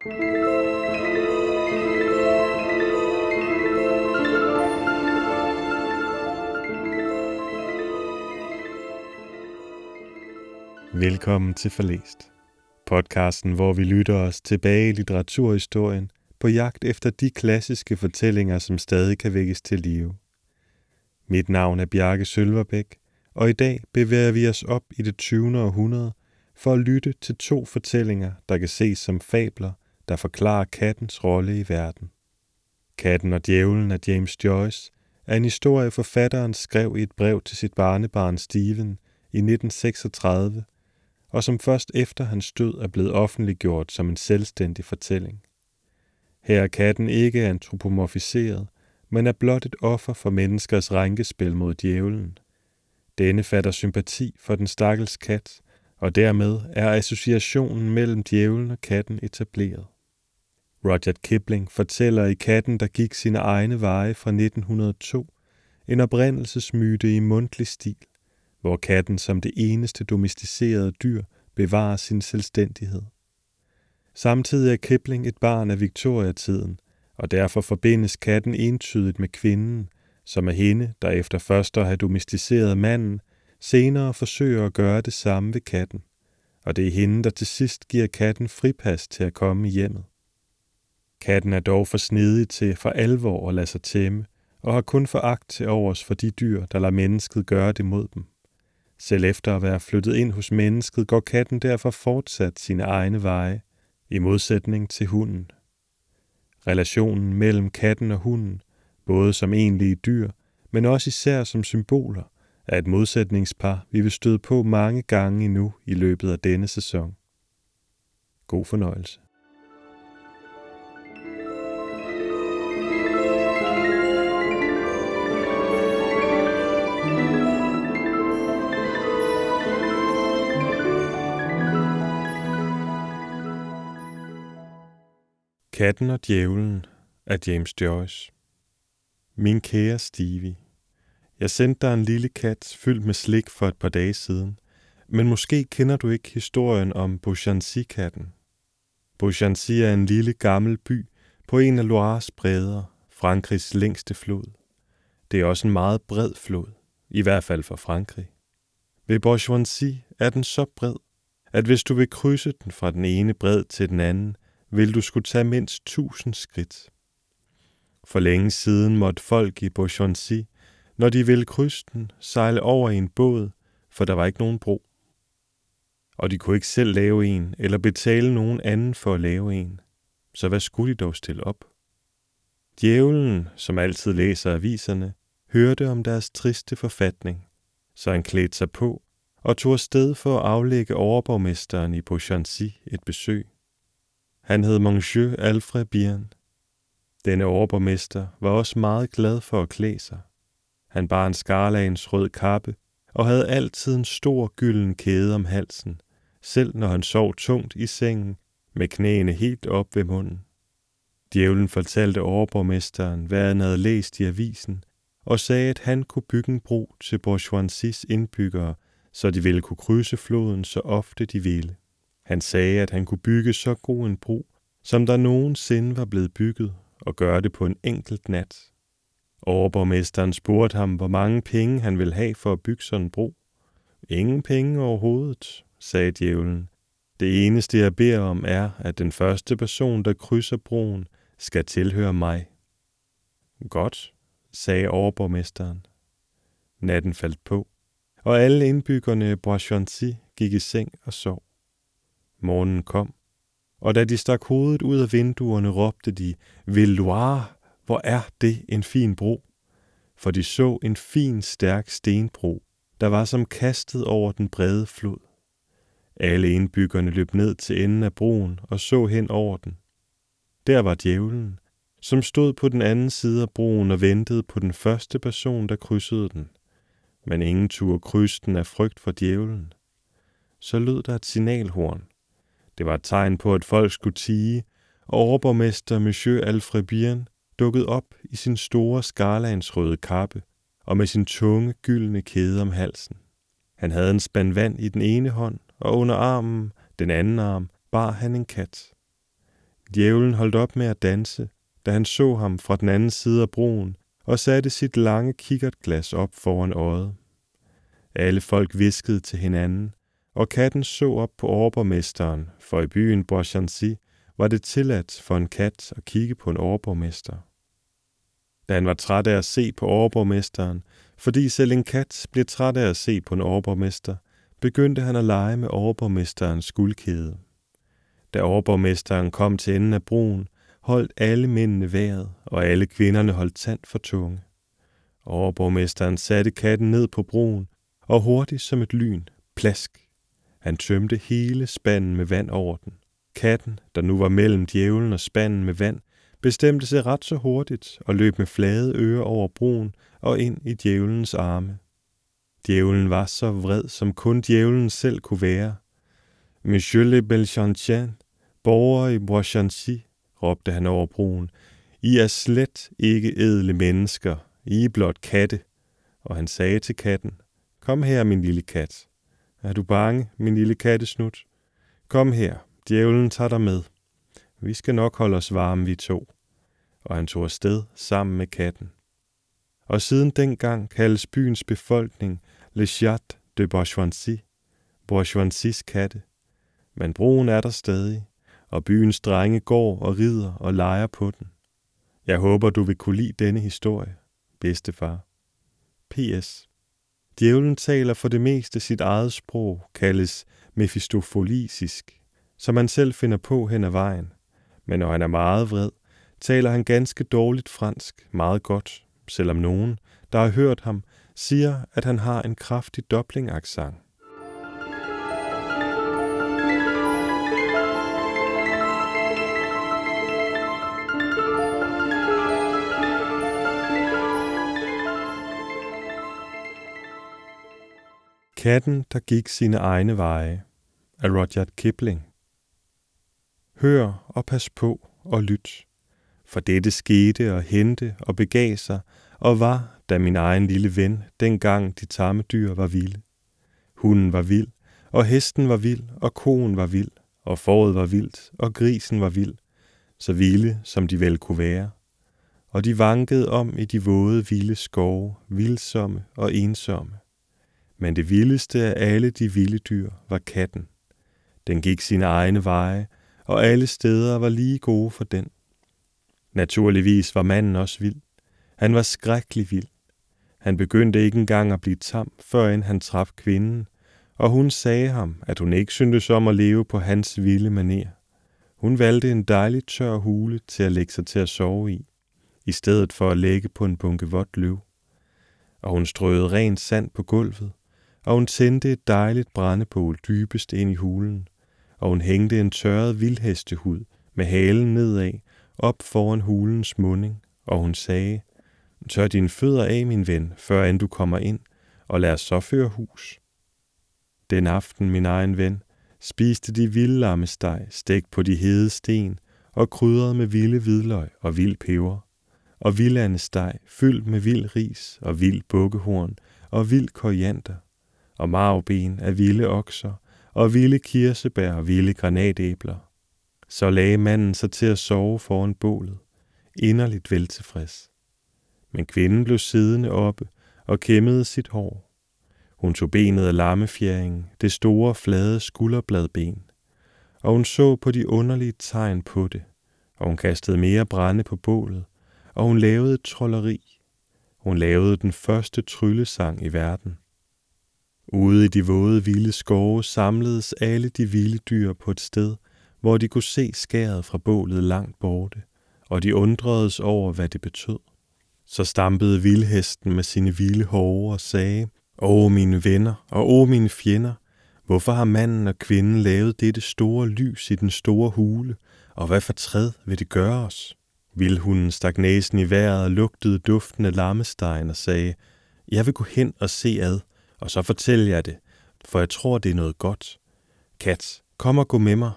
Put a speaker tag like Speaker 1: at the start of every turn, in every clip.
Speaker 1: Velkommen til Forlæst. Podcasten, hvor vi lytter os tilbage i litteraturhistorien på jagt efter de klassiske fortællinger, som stadig kan vækkes til live. Mit navn er Bjarke Sølverbæk, og i dag bevæger vi os op i det 20. århundrede for at lytte til to fortællinger, der kan ses som fabler, der forklarer kattens rolle i verden. Katten og djævlen af James Joyce er en historie, forfatteren skrev i et brev til sit barnebarn Steven i 1936, og som først efter hans død er blevet offentliggjort som en selvstændig fortælling. Her er katten ikke antropomorfiseret, men er blot et offer for menneskers rænkespil mod djævlen. Denne fatter sympati for den stakkels kat, og dermed er associationen mellem djævlen og katten etableret. Roger Kipling fortæller i Katten, der gik sine egne veje fra 1902, en oprindelsesmyte i mundtlig stil, hvor katten som det eneste domesticerede dyr bevarer sin selvstændighed. Samtidig er Kipling et barn af Victoria-tiden, og derfor forbindes katten entydigt med kvinden, som er hende, der efter først at have domesticeret manden, senere forsøger at gøre det samme ved katten, og det er hende, der til sidst giver katten fripas til at komme i hjemmet. Katten er dog for snedig til for alvor at lade sig tæmme, og har kun foragt til overs for de dyr, der lader mennesket gøre det mod dem. Selv efter at være flyttet ind hos mennesket, går katten derfor fortsat sine egne veje, i modsætning til hunden. Relationen mellem katten og hunden, både som egentlige dyr, men også især som symboler, er et modsætningspar, vi vil støde på mange gange endnu i løbet af denne sæson. God fornøjelse. Katten og djævlen af James Joyce Min kære Stevie, jeg sendte dig en lille kat fyldt med slik for et par dage siden, men måske kender du ikke historien om Beauchancy-katten. Beauchancy er en lille gammel by på en af Loires bredder, Frankrigs længste flod. Det er også en meget bred flod, i hvert fald for Frankrig. Ved Beauchancy er den så bred, at hvis du vil krydse den fra den ene bred til den anden, vil du skulle tage mindst tusind skridt. For længe siden måtte folk i Beauchancy, når de ville krydse den, sejle over i en båd, for der var ikke nogen bro. Og de kunne ikke selv lave en, eller betale nogen anden for at lave en. Så hvad skulle de dog stille op? Djævlen, som altid læser aviserne, hørte om deres triste forfatning, så han klædte sig på og tog sted for at aflægge overborgmesteren i Beauchancy et besøg. Han hed Monsieur Alfred Bian. Denne overborgmester var også meget glad for at klæde sig. Han bar en skarlagens rød kappe og havde altid en stor gylden kæde om halsen, selv når han sov tungt i sengen med knæene helt op ved munden. Djævlen fortalte overborgmesteren, hvad han havde læst i avisen, og sagde, at han kunne bygge en bro til Bourgeoisies indbyggere, så de ville kunne krydse floden så ofte de ville. Han sagde, at han kunne bygge så god en bro, som der nogensinde var blevet bygget, og gøre det på en enkelt nat. Overborgmesteren spurgte ham, hvor mange penge han ville have for at bygge sådan en bro. Ingen penge overhovedet, sagde djævlen. Det eneste, jeg beder om, er, at den første person, der krydser broen, skal tilhøre mig. Godt, sagde overborgmesteren. Natten faldt på, og alle indbyggerne i Bois gik i seng og sov. Morgen kom, og da de stak hovedet ud af vinduerne, råbte de, Villoire, hvor er det en fin bro? For de så en fin, stærk stenbro, der var som kastet over den brede flod. Alle indbyggerne løb ned til enden af broen og så hen over den. Der var djævlen, som stod på den anden side af broen og ventede på den første person, der krydsede den. Men ingen turde krydse den af frygt for djævlen. Så lød der et signalhorn. Det var et tegn på, at folk skulle tige, og overborgmester Monsieur Alfred Bien dukkede op i sin store skarlagensrøde kappe og med sin tunge gyldne kæde om halsen. Han havde en spand vand i den ene hånd, og under armen, den anden arm, bar han en kat. Djævlen holdt op med at danse, da han så ham fra den anden side af broen, og satte sit lange kikkertglas op foran øjet. Alle folk viskede til hinanden, og katten så op på overborgmesteren, for i byen Bourgeancy var det tilladt for en kat at kigge på en overborgmester. Da han var træt af at se på overborgmesteren, fordi selv en kat bliver træt af at se på en overborgmester, begyndte han at lege med overborgmesterens guldkæde. Da overborgmesteren kom til enden af broen, holdt alle mændene vejret, og alle kvinderne holdt tand for tunge. Overborgmesteren satte katten ned på broen, og hurtigt som et lyn, plask. Han tømte hele spanden med vand over den. Katten, der nu var mellem djævlen og spanden med vand, bestemte sig ret så hurtigt og løb med flade ører over broen og ind i djævelens arme. Djævlen var så vred, som kun djævlen selv kunne være. Monsieur le Belchantien, borger i Bois-Chancy, råbte han over broen, I er slet ikke edle mennesker, I er blot katte. Og han sagde til katten, Kom her, min lille kat. Er du bange, min lille kattesnut? Kom her, djævlen tager dig med. Vi skal nok holde os varme, vi to. Og han tog afsted sammen med katten. Og siden dengang kaldes byens befolkning Le Chat de Bourgeoisie, Bourgeoisies katte. Men broen er der stadig, og byens drenge går og rider og leger på den. Jeg håber, du vil kunne lide denne historie, bedstefar. P.S. Djævlen taler for det meste sit eget sprog, kaldes mefistofolisisk, som han selv finder på hen ad vejen. Men når han er meget vred, taler han ganske dårligt fransk, meget godt, selvom nogen, der har hørt ham, siger, at han har en kraftig dobbling-accent. Katten, der gik sine egne veje af Rudyard Kipling. Hør og pas på og lyt, for dette skete og hente og begav sig og var, da min egen lille ven, dengang de tamme dyr var vilde. Hunden var vild, og hesten var vild, og koen var vild, og fåret var vildt, og grisen var vild, så vilde som de vel kunne være. Og de vankede om i de våde, vilde skove, vildsomme og ensomme. Men det vildeste af alle de vilde dyr var katten. Den gik sine egne veje, og alle steder var lige gode for den. Naturligvis var manden også vild. Han var skrækkelig vild. Han begyndte ikke engang at blive tam, før han traf kvinden, og hun sagde ham, at hun ikke syntes om at leve på hans vilde maner. Hun valgte en dejlig tør hule til at lægge sig til at sove i, i stedet for at lægge på en bunke vådt løv. Og hun strøede rent sand på gulvet, og hun tændte et dejligt brændebål dybest ind i hulen, og hun hængte en tørret vildhestehud med halen nedad op foran hulens munding, og hun sagde, Tør dine fødder af, min ven, før end du kommer ind, og lad os så føre hus. Den aften, min egen ven, spiste de vilde lammesteg, stegt på de hede sten, og krydret med vilde hvidløg og vild peber, og vildandesteg fyldt med vild ris og vild bukkehorn og vild koriander, og marvben af vilde okser, og vilde kirsebær og vilde granatæbler. Så lagde manden sig til at sove foran bålet, inderligt veltilfreds. Men kvinden blev siddende oppe og kæmmede sit hår. Hun tog benet af lammefjæringen, det store, flade skulderbladben, og hun så på de underlige tegn på det, og hun kastede mere brænde på bålet, og hun lavede trolleri. Hun lavede den første tryllesang i verden. Ude i de våde vilde skove samledes alle de vilde dyr på et sted, hvor de kunne se skæret fra bålet langt borte, og de undredes over, hvad det betød. Så stampede vildhesten med sine vilde hove og sagde, Åh, mine venner, og åh, mine fjender, hvorfor har manden og kvinden lavet dette store lys i den store hule, og hvad for træd vil det gøre os? Vildhunden stak næsen i vejret og lugtede duften af og sagde, Jeg vil gå hen og se ad, og så fortæller jeg det, for jeg tror, det er noget godt. Kat, kom og gå med mig.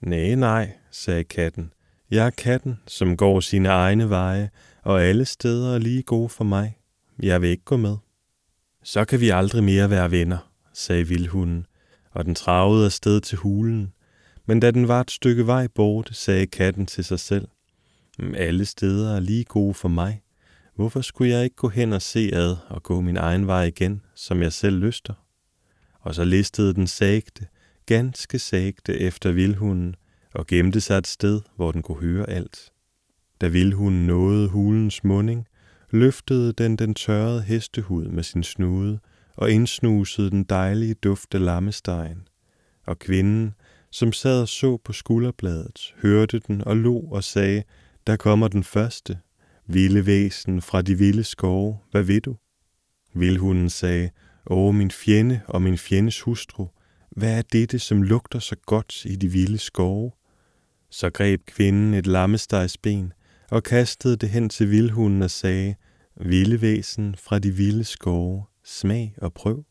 Speaker 1: Nej, nej, sagde katten. Jeg er katten, som går sine egne veje, og alle steder er lige gode for mig. Jeg vil ikke gå med. Så kan vi aldrig mere være venner, sagde vildhunden, og den travede afsted til hulen. Men da den var et stykke vej bort, sagde katten til sig selv, mm, alle steder er lige gode for mig. Hvorfor skulle jeg ikke gå hen og se ad og gå min egen vej igen, som jeg selv lyster? Og så listede den sagte, ganske sagte efter vildhunden, og gemte sig et sted, hvor den kunne høre alt. Da vildhunden nåede hulens munding, løftede den den tørrede hestehud med sin snude og indsnusede den dejlige duft af lammestegen. Og kvinden, som sad og så på skulderbladet, hørte den og lo og sagde, der kommer den første, vilde væsen fra de vilde skove, hvad ved du? Vildhunden sagde, Åh, min fjende og min fjendes hustru, hvad er dette, som lugter så godt i de vilde skove? Så greb kvinden et lammestegsben og kastede det hen til vildhunden og sagde, Vilde væsen fra de vilde skove, smag og prøv.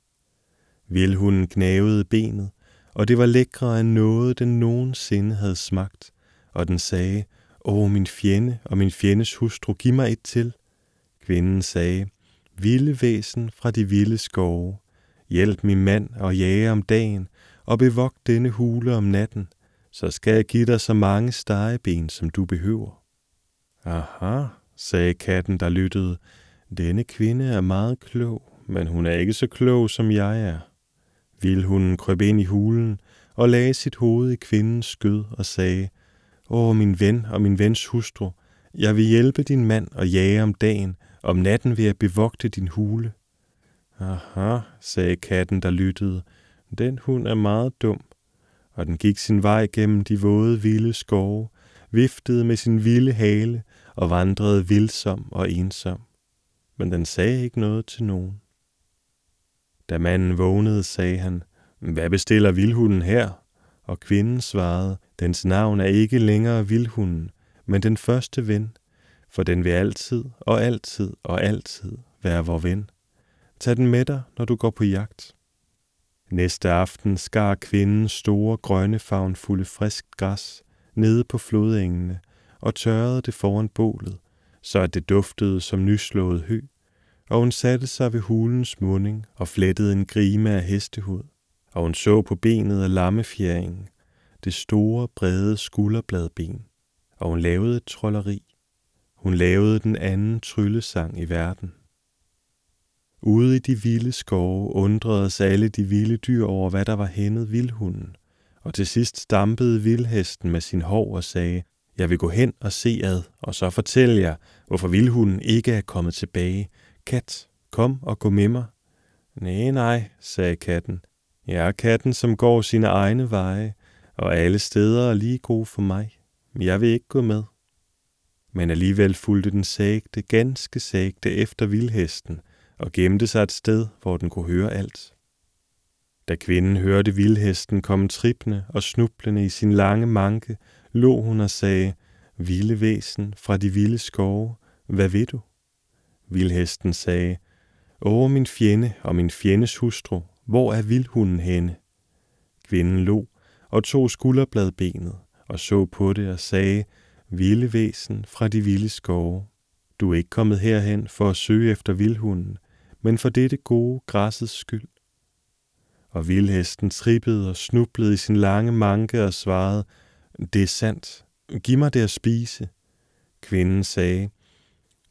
Speaker 1: Vildhunden knævede benet, og det var lækre end noget, den nogensinde havde smagt, og den sagde, O min fjende og min fjendes hustru, giv mig et til. Kvinden sagde, Vilde væsen fra de vilde skove, hjælp min mand og jage om dagen, og bevog denne hule om natten, så skal jeg give dig så mange stegeben, som du behøver. Aha, sagde katten, der lyttede, denne kvinde er meget klog, men hun er ikke så klog, som jeg er. Vildhunden krøb ind i hulen og lagde sit hoved i kvindens skød og sagde, Åh, min ven og min vens hustru, jeg vil hjælpe din mand og jage om dagen, om natten vil jeg bevogte din hule. Aha, sagde katten, der lyttede, den hund er meget dum. Og den gik sin vej gennem de våde, vilde skove, viftede med sin vilde hale og vandrede vildsom og ensom. Men den sagde ikke noget til nogen. Da manden vågnede, sagde han, hvad bestiller vildhunden her? Og kvinden svarede, dens navn er ikke længere vildhunden, men den første ven, for den vil altid og altid og altid være vor ven. Tag den med dig, når du går på jagt. Næste aften skar kvinden store grønne fagnfulde frisk græs nede på flodengene og tørrede det foran bålet, så at det duftede som nyslået hø, og hun satte sig ved hulens munding og flettede en grime af hestehud, og hun så på benet af lammefjæringen, det store, brede skulderbladben, og hun lavede et trolleri. Hun lavede den anden tryllesang i verden. Ude i de vilde skove undrede sig alle de vilde dyr over, hvad der var hændet vildhunden, og til sidst stampede vildhesten med sin hår og sagde, jeg vil gå hen og se ad, og så fortælle jer, hvorfor vildhunden ikke er kommet tilbage. Kat, kom og gå med mig. Nej, nej, sagde katten. Jeg er katten, som går sine egne veje, og alle steder er lige gode for mig. Jeg vil ikke gå med. Men alligevel fulgte den sægte, ganske sægte efter vildhesten, og gemte sig et sted, hvor den kunne høre alt. Da kvinden hørte vildhesten komme trippende og snublende i sin lange manke, lå hun og sagde, Vilde væsen fra de vilde skove, hvad ved du? Vildhesten sagde, Åh, min fjende og min fjendes hustru, hvor er vildhunden henne? Kvinden lå og tog skulderbladbenet og så på det og sagde, Vilde væsen fra de vilde skove, du er ikke kommet herhen for at søge efter vildhunden, men for dette gode græssets skyld. Og vildhesten trippede og snublede i sin lange manke og svarede, det er sandt, giv mig det at spise. Kvinden sagde,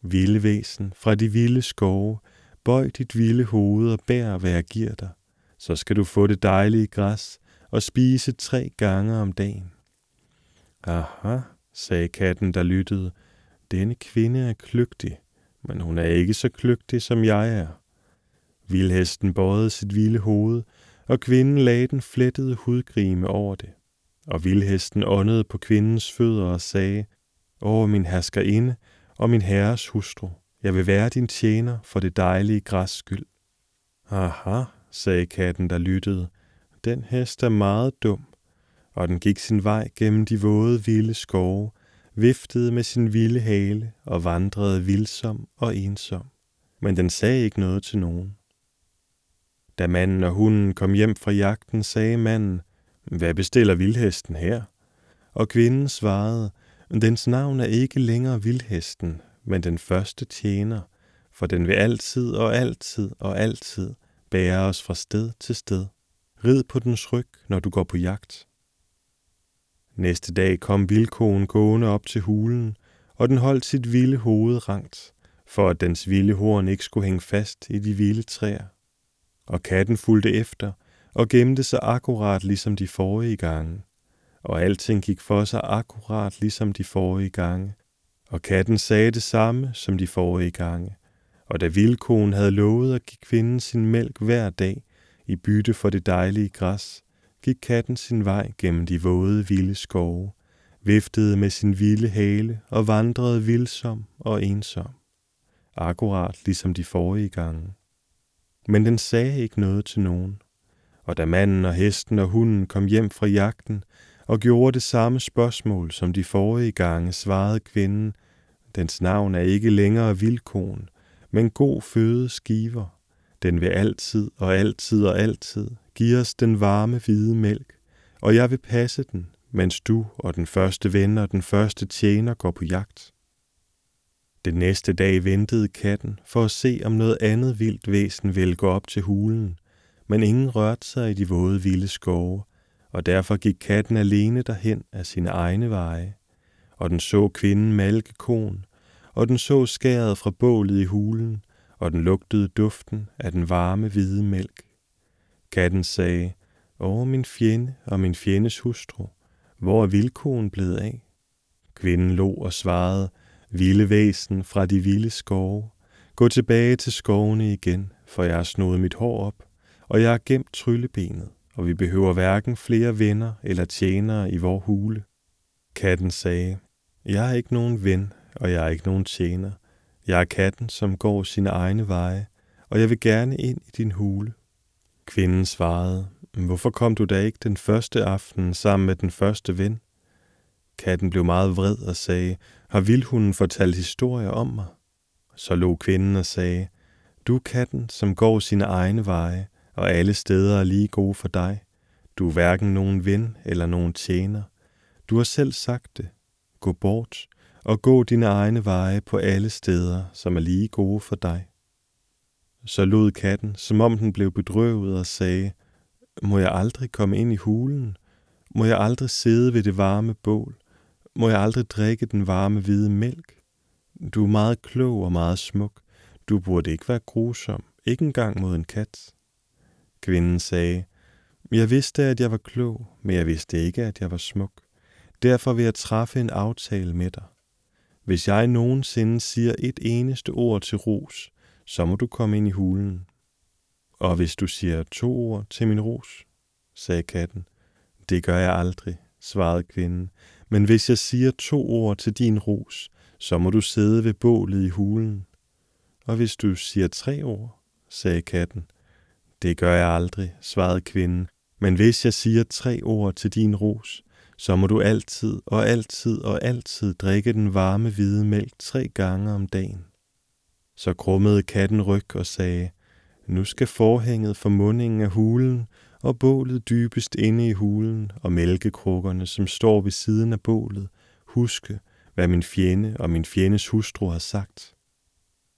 Speaker 1: vilde væsen fra de vilde skove, bøj dit vilde hoved og bær, hvad jeg giver dig. Så skal du få det dejlige græs og spise tre gange om dagen. Aha, sagde katten, der lyttede, denne kvinde er kløgtig, men hun er ikke så kløgtig, som jeg er. Vildhesten bøjede sit vilde hoved, og kvinden lagde den flettede hudgrime over det. Og vildhesten åndede på kvindens fødder og sagde, Åh, min herskerinde og min herres hustru, jeg vil være din tjener for det dejlige græs skyld. Aha, sagde katten, der lyttede, den hest er meget dum, og den gik sin vej gennem de våde vilde skove, viftede med sin vilde hale og vandrede vildsom og ensom. Men den sagde ikke noget til nogen. Da manden og hunden kom hjem fra jagten, sagde manden, hvad bestiller vildhesten her? Og kvinden svarede, dens navn er ikke længere vildhesten, men den første tjener, for den vil altid og altid og altid bære os fra sted til sted. Rid på dens ryg, når du går på jagt. Næste dag kom vildkoen gående op til hulen, og den holdt sit vilde hoved rangt, for at dens vilde horn ikke skulle hænge fast i de vilde træer. Og katten fulgte efter og gemte sig akkurat ligesom de forrige gange. Og alting gik for sig akkurat ligesom de forrige gange. Og katten sagde det samme som de forrige gange. Og da vildkoen havde lovet at give kvinden sin mælk hver dag i bytte for det dejlige græs, gik katten sin vej gennem de våde vilde skove, viftede med sin vilde hale og vandrede vildsom og ensom. Akkurat ligesom de forrige gange. Men den sagde ikke noget til nogen. Og da manden og hesten og hunden kom hjem fra jagten og gjorde det samme spørgsmål som de forrige gange, svarede kvinden, dens navn er ikke længere vildkon, men god føde skiver. Den vil altid og altid og altid give os den varme hvide mælk, og jeg vil passe den, mens du og den første ven og den første tjener går på jagt. Den næste dag ventede katten for at se, om noget andet vildt væsen ville gå op til hulen, men ingen rørte sig i de våde vilde skove, og derfor gik katten alene derhen af sine egne veje, og den så kvinden malke kon, og den så skæret fra bålet i hulen, og den lugtede duften af den varme hvide mælk. Katten sagde, Åh, min fjende og min fjendes hustru, hvor er vildkoen blevet af? Kvinden lå og svarede, Vilde væsen fra de vilde skove, gå tilbage til skovene igen, for jeg har snoet mit hår op, og jeg har gemt tryllebenet, og vi behøver hverken flere venner eller tjenere i vor hule. Katten sagde, jeg er ikke nogen ven, og jeg er ikke nogen tjener. Jeg er katten, som går sine egne veje, og jeg vil gerne ind i din hule. Kvinden svarede, hvorfor kom du da ikke den første aften sammen med den første ven? Katten blev meget vred og sagde, har vildhunden fortalt historier om mig? Så lå kvinden og sagde, du er katten, som går sine egne veje, og alle steder er lige gode for dig. Du er hverken nogen ven eller nogen tjener. Du har selv sagt det. Gå bort og gå dine egne veje på alle steder, som er lige gode for dig. Så lod katten, som om den blev bedrøvet og sagde, må jeg aldrig komme ind i hulen? Må jeg aldrig sidde ved det varme bål? Må jeg aldrig drikke den varme hvide mælk? Du er meget klog og meget smuk. Du burde ikke være grusom, ikke engang mod en kat. Kvinden sagde, jeg vidste, at jeg var klog, men jeg vidste ikke, at jeg var smuk. Derfor vil jeg træffe en aftale med dig. Hvis jeg nogensinde siger et eneste ord til ros, så må du komme ind i hulen. Og hvis du siger to ord til min ros, sagde katten. Det gør jeg aldrig, svarede kvinden. Men hvis jeg siger to ord til din ros, så må du sidde ved bålet i hulen. Og hvis du siger tre ord, sagde katten. Det gør jeg aldrig, svarede kvinden. Men hvis jeg siger tre ord til din ros, så må du altid og altid og altid drikke den varme hvide mælk tre gange om dagen. Så krummede katten ryg og sagde, nu skal forhænget for mundingen af hulen og bålet dybest inde i hulen og mælkekrukkerne, som står ved siden af bålet, huske, hvad min fjende og min fjendes hustru har sagt.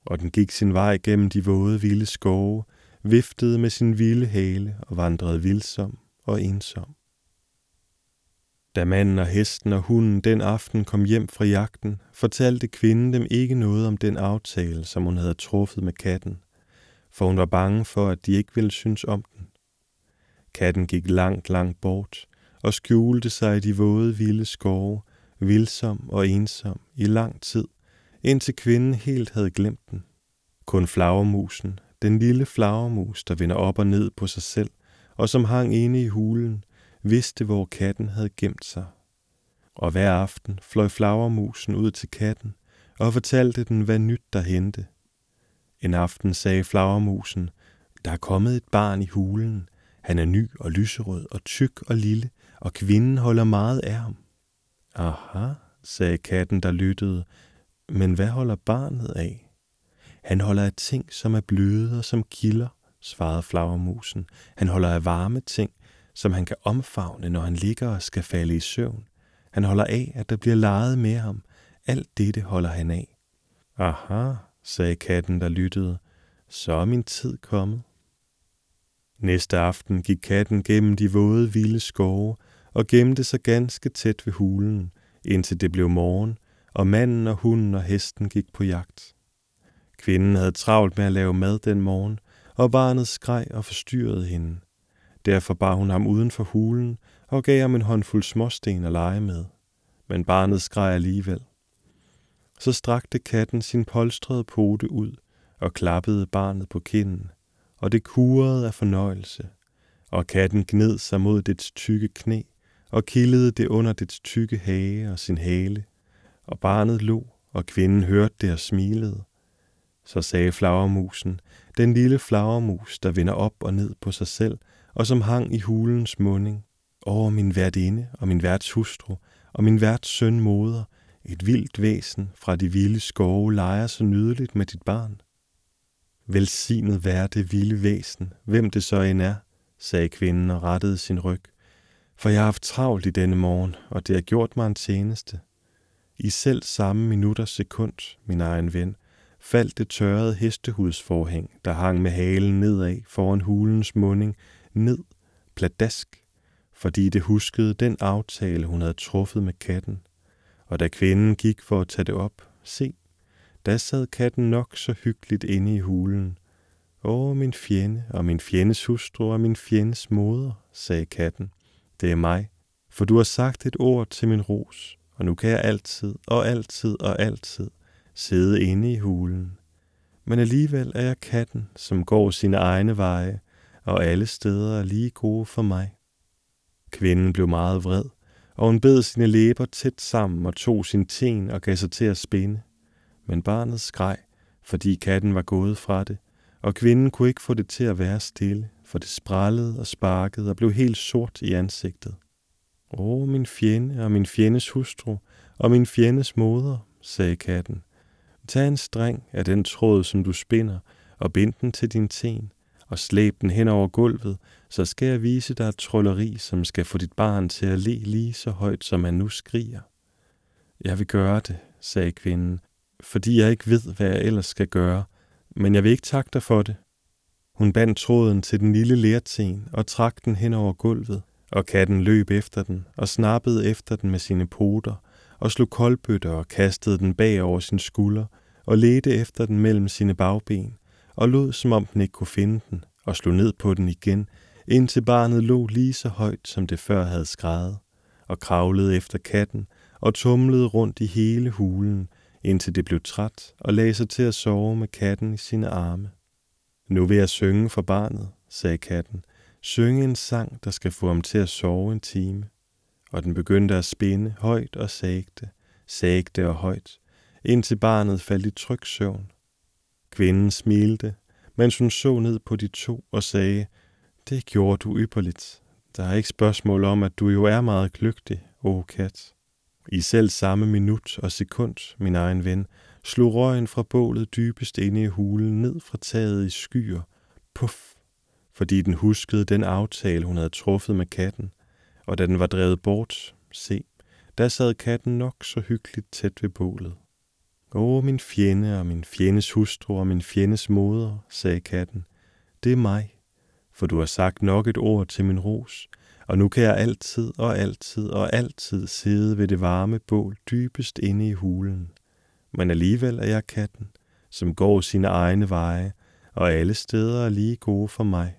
Speaker 1: Og den gik sin vej gennem de våde vilde skove, viftede med sin vilde hale og vandrede vildsom og ensom. Da manden og hesten og hunden den aften kom hjem fra jagten, fortalte kvinden dem ikke noget om den aftale, som hun havde truffet med katten, for hun var bange for, at de ikke ville synes om den. Katten gik langt, langt bort og skjulte sig i de våde, vilde skove, vildsom og ensom i lang tid, indtil kvinden helt havde glemt den. Kun flagermusen, den lille flagermus, der vender op og ned på sig selv, og som hang inde i hulen, vidste, hvor katten havde gemt sig. Og hver aften fløj flagermusen ud til katten og fortalte den, hvad nyt der hente. En aften sagde flagermusen, der er kommet et barn i hulen. Han er ny og lyserød og tyk og lille, og kvinden holder meget af ham. Aha, sagde katten, der lyttede, men hvad holder barnet af? Han holder af ting, som er bløde og som kilder, svarede flagermusen. Han holder af varme ting, som han kan omfavne, når han ligger og skal falde i søvn. Han holder af, at der bliver leget med ham. Alt dette holder han af. Aha, sagde katten, der lyttede. Så er min tid kommet. Næste aften gik katten gennem de våde, vilde skove og gemte sig ganske tæt ved hulen, indtil det blev morgen, og manden og hunden og hesten gik på jagt. Kvinden havde travlt med at lave mad den morgen, og barnet skreg og forstyrrede hende. Derfor bar hun ham uden for hulen og gav ham en håndfuld småsten at lege med. Men barnet skreg alligevel. Så strakte katten sin polstrede pote ud og klappede barnet på kinden, og det kurede af fornøjelse, og katten gned sig mod dets tykke knæ og kildede det under dets tykke hage og sin hale, og barnet lå, og kvinden hørte det og smilede. Så sagde flagermusen, den lille flagermus, der vender op og ned på sig selv, og som hang i hulens munding. Over min værtinde og min værts hustru og min værts søn moder, et vildt væsen fra de vilde skove leger så nydeligt med dit barn. Velsignet være det vilde væsen, hvem det så end er, sagde kvinden og rettede sin ryg. For jeg har haft travlt i denne morgen, og det har gjort mig en tjeneste. I selv samme minutter sekund, min egen ven, faldt det tørrede hestehudsforhæng, der hang med halen nedad foran hulens munding, ned, pladask, fordi det huskede den aftale, hun havde truffet med katten. Og da kvinden gik for at tage det op, se, da sad katten nok så hyggeligt inde i hulen. Åh, min fjende og min fjendes hustru og min fjendes moder, sagde katten. Det er mig, for du har sagt et ord til min ros, og nu kan jeg altid og altid og altid sidde inde i hulen. Men alligevel er jeg katten, som går sine egne veje, og alle steder er lige gode for mig. Kvinden blev meget vred, og hun bed sine læber tæt sammen og tog sin ten og gav sig til at spinde. Men barnet skreg, fordi katten var gået fra det, og kvinden kunne ikke få det til at være stille, for det sprallede og sparkede og blev helt sort i ansigtet. Åh, min fjende og min fjendes hustru og min fjendes moder, sagde katten. Tag en streng af den tråd, som du spinder, og bind den til din ten, og slæb den hen over gulvet, så skal jeg vise dig et trolleri, som skal få dit barn til at le lige så højt, som han nu skriger. Jeg vil gøre det, sagde kvinden, fordi jeg ikke ved, hvad jeg ellers skal gøre, men jeg vil ikke takke dig for det. Hun bandt tråden til den lille lærten og trak den hen over gulvet, og katten løb efter den og snappede efter den med sine poter og slog koldbøtter og kastede den bag over sin skulder og ledte efter den mellem sine bagben og lod som om den ikke kunne finde den og slog ned på den igen, indtil barnet lå lige så højt, som det før havde skrejet, og kravlede efter katten og tumlede rundt i hele hulen, indtil det blev træt og lagde sig til at sove med katten i sine arme. Nu vil jeg synge for barnet, sagde katten. Synge en sang, der skal få ham til at sove en time. Og den begyndte at spinde højt og sagte, sagte og højt, indtil barnet faldt i tryg søvn. Kvinden smilte, mens hun så ned på de to og sagde, det gjorde du ypperligt. Der er ikke spørgsmål om, at du jo er meget kløgtig, o kat. I selv samme minut og sekund, min egen ven, slog røgen fra bålet dybest inde i hulen ned fra taget i skyer. Puff! Fordi den huskede den aftale, hun havde truffet med katten. Og da den var drevet bort, se, der sad katten nok så hyggeligt tæt ved bålet. Åh, min fjende og min fjendes hustru og min fjendes moder, sagde katten. Det er mig, for du har sagt nok et ord til min ros, og nu kan jeg altid og altid og altid sidde ved det varme bål dybest inde i hulen. Men alligevel er jeg katten, som går sine egne veje, og alle steder er lige gode for mig.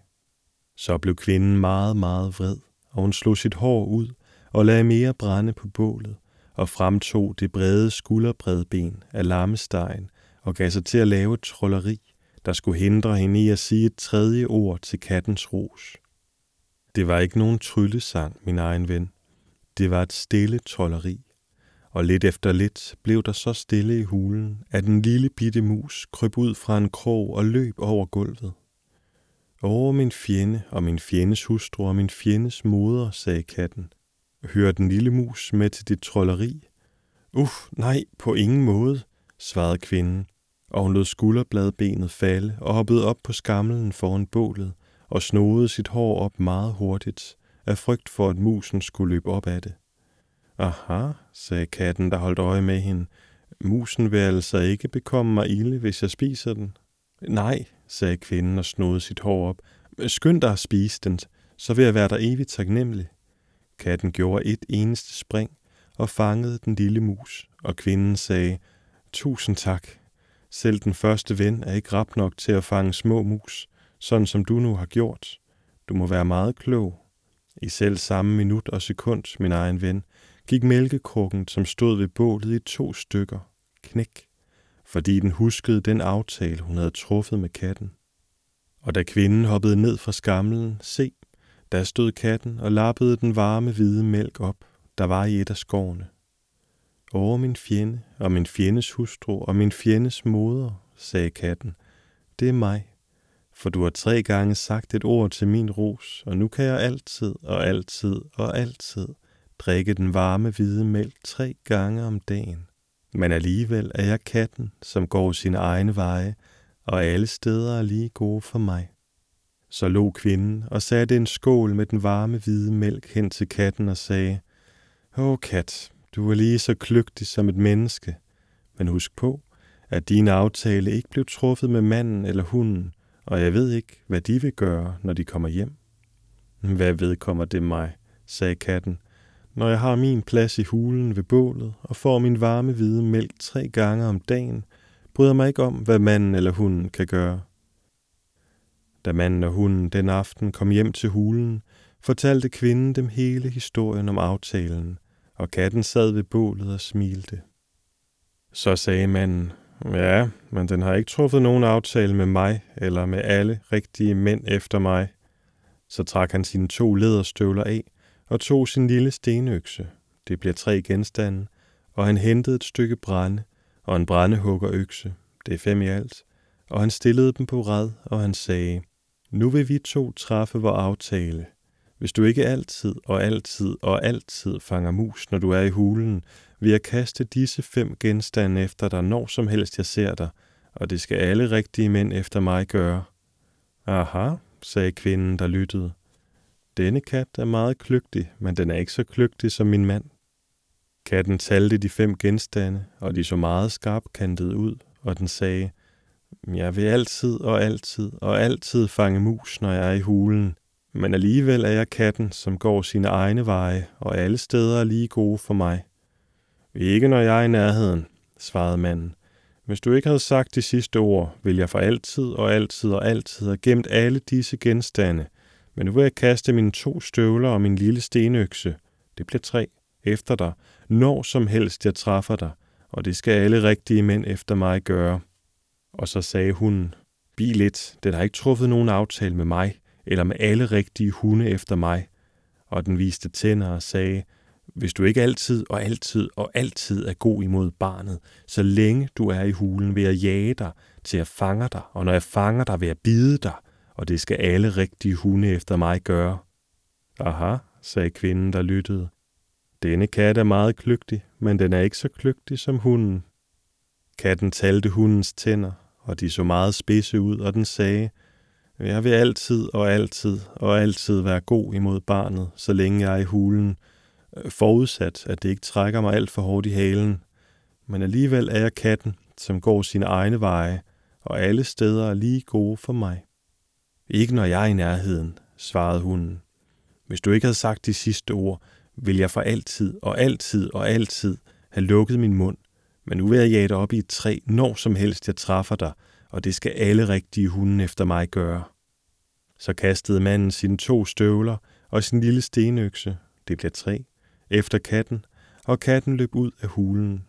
Speaker 1: Så blev kvinden meget, meget vred, og hun slog sit hår ud og lagde mere brænde på bålet, og fremtog det brede skulderbredben af lammestegen og gav sig til at lave et trolleri, der skulle hindre hende i at sige et tredje ord til kattens ros. Det var ikke nogen tryllesang, min egen ven. Det var et stille trolleri. Og lidt efter lidt blev der så stille i hulen, at en lille bitte mus kryb ud fra en krog og løb over gulvet. Åh, min fjende og min fjendes hustru og min fjendes moder, sagde katten. Hører den lille mus med til dit trolleri? Uff, nej, på ingen måde, svarede kvinden, og hun lod skulderbladbenet falde og hoppede op på skamlen foran bålet og snodede sit hår op meget hurtigt, af frygt for, at musen skulle løbe op af det. Aha, sagde katten, der holdt øje med hende. Musen vil altså ikke bekomme mig ilde, hvis jeg spiser den. Nej, sagde kvinden og snodede sit hår op. Skynd dig at spise den, så vil jeg være dig evigt taknemmelig. Katten gjorde et eneste spring og fangede den lille mus, og kvinden sagde, Tusind tak. Selv den første ven er ikke rap nok til at fange små mus, sådan som du nu har gjort. Du må være meget klog. I selv samme minut og sekund, min egen ven, gik mælkekrukken, som stod ved bålet i to stykker, knæk, fordi den huskede den aftale, hun havde truffet med katten. Og da kvinden hoppede ned fra skamlen, se, der stod katten og lappede den varme hvide mælk op, der var i et af skårene. Over min fjende og min fjendes hustru og min fjendes moder, sagde katten, det er mig, for du har tre gange sagt et ord til min ros, og nu kan jeg altid og altid og altid drikke den varme hvide mælk tre gange om dagen. Men alligevel er jeg katten, som går sine egne veje, og alle steder er lige gode for mig. Så lå kvinden og satte en skål med den varme hvide mælk hen til katten og sagde, Åh kat, du er lige så kløgtig som et menneske, men husk på, at din aftale ikke blev truffet med manden eller hunden, og jeg ved ikke, hvad de vil gøre, når de kommer hjem. Hvad vedkommer det mig, sagde katten, når jeg har min plads i hulen ved bålet og får min varme hvide mælk tre gange om dagen, bryder mig ikke om, hvad manden eller hunden kan gøre. Da manden og hunden den aften kom hjem til hulen, fortalte kvinden dem hele historien om aftalen, og katten sad ved bålet og smilte. Så sagde manden, ja, men den har ikke truffet nogen aftale med mig eller med alle rigtige mænd efter mig. Så trak han sine to læderstøvler af og tog sin lille stenøkse. Det bliver tre genstande, og han hentede et stykke brænde og en brændehuggerøkse. Det er fem i alt. Og han stillede dem på rad, og han sagde, nu vil vi to træffe vor aftale. Hvis du ikke altid og altid og altid fanger mus, når du er i hulen, vil jeg kaste disse fem genstande efter dig, når som helst jeg ser dig, og det skal alle rigtige mænd efter mig gøre. Aha, sagde kvinden, der lyttede. Denne kat er meget kløgtig, men den er ikke så kløgtig som min mand. Katten talte de fem genstande, og de så meget skarpkantet ud, og den sagde, jeg vil altid og altid og altid fange mus, når jeg er i hulen, men alligevel er jeg katten, som går sine egne veje, og alle steder er lige gode for mig. Ikke når jeg er i nærheden, svarede manden. Hvis du ikke havde sagt de sidste ord, ville jeg for altid og altid og altid have gemt alle disse genstande, men nu vil jeg kaste mine to støvler og min lille stenøkse. Det bliver tre efter dig, når som helst jeg træffer dig, og det skal alle rigtige mænd efter mig gøre. Og så sagde hun, bil lidt, den har ikke truffet nogen aftale med mig, eller med alle rigtige hunde efter mig. Og den viste tænder og sagde, hvis du ikke altid og altid og altid er god imod barnet, så længe du er i hulen, vil jeg jage dig til at fange dig, og når jeg fanger dig, vil jeg bide dig, og det skal alle rigtige hunde efter mig gøre. Aha, sagde kvinden, der lyttede. Denne kat er meget kløgtig, men den er ikke så kløgtig som hunden. Katten talte hundens tænder, og de så meget spidse ud, og den sagde, jeg vil altid og altid og altid være god imod barnet, så længe jeg er i hulen, øh, forudsat, at det ikke trækker mig alt for hårdt i halen. Men alligevel er jeg katten, som går sine egne veje, og alle steder er lige gode for mig. Ikke når jeg er i nærheden, svarede hunden. Hvis du ikke havde sagt de sidste ord, vil jeg for altid og altid og altid have lukket min mund, men nu vil jeg jage dig op i et træ, når som helst jeg træffer dig, og det skal alle rigtige hunde efter mig gøre. Så kastede manden sine to støvler og sin lille stenøkse, det blev tre, efter katten, og katten løb ud af hulen,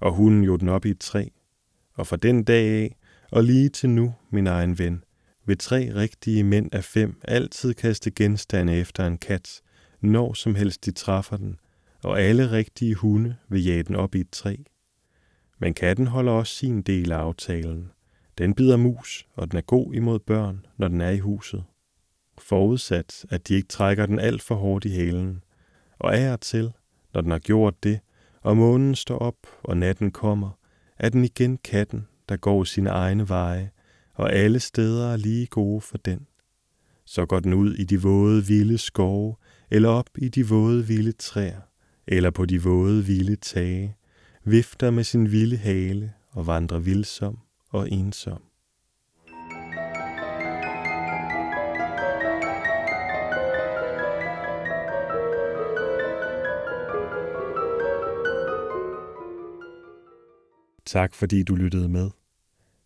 Speaker 1: og hunden jo den op i et træ. Og fra den dag af, og lige til nu, min egen ven, vil tre rigtige mænd af fem altid kaste genstande efter en kat, når som helst de træffer den, og alle rigtige hunde vil jage den op i et træ. Men katten holder også sin del af aftalen. Den bider mus, og den er god imod børn, når den er i huset. Forudsat, at de ikke trækker den alt for hårdt i hælen. Og af og til, når den har gjort det, og månen står op, og natten kommer, er den igen katten, der går sine egne veje, og alle steder er lige gode for den. Så går den ud i de våde vilde skove, eller op i de våde vilde træer, eller på de våde vilde tage, vifter med sin vilde hale og vandrer vildsom og ensom. Tak fordi du lyttede med.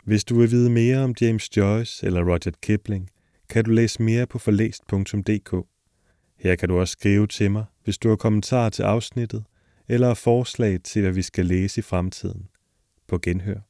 Speaker 1: Hvis du vil vide mere om James Joyce eller Roger Kipling, kan du læse mere på forlæst.dk. Her kan du også skrive til mig, hvis du har kommentarer til afsnittet – eller forslag til, hvad vi skal læse i fremtiden. På genhør.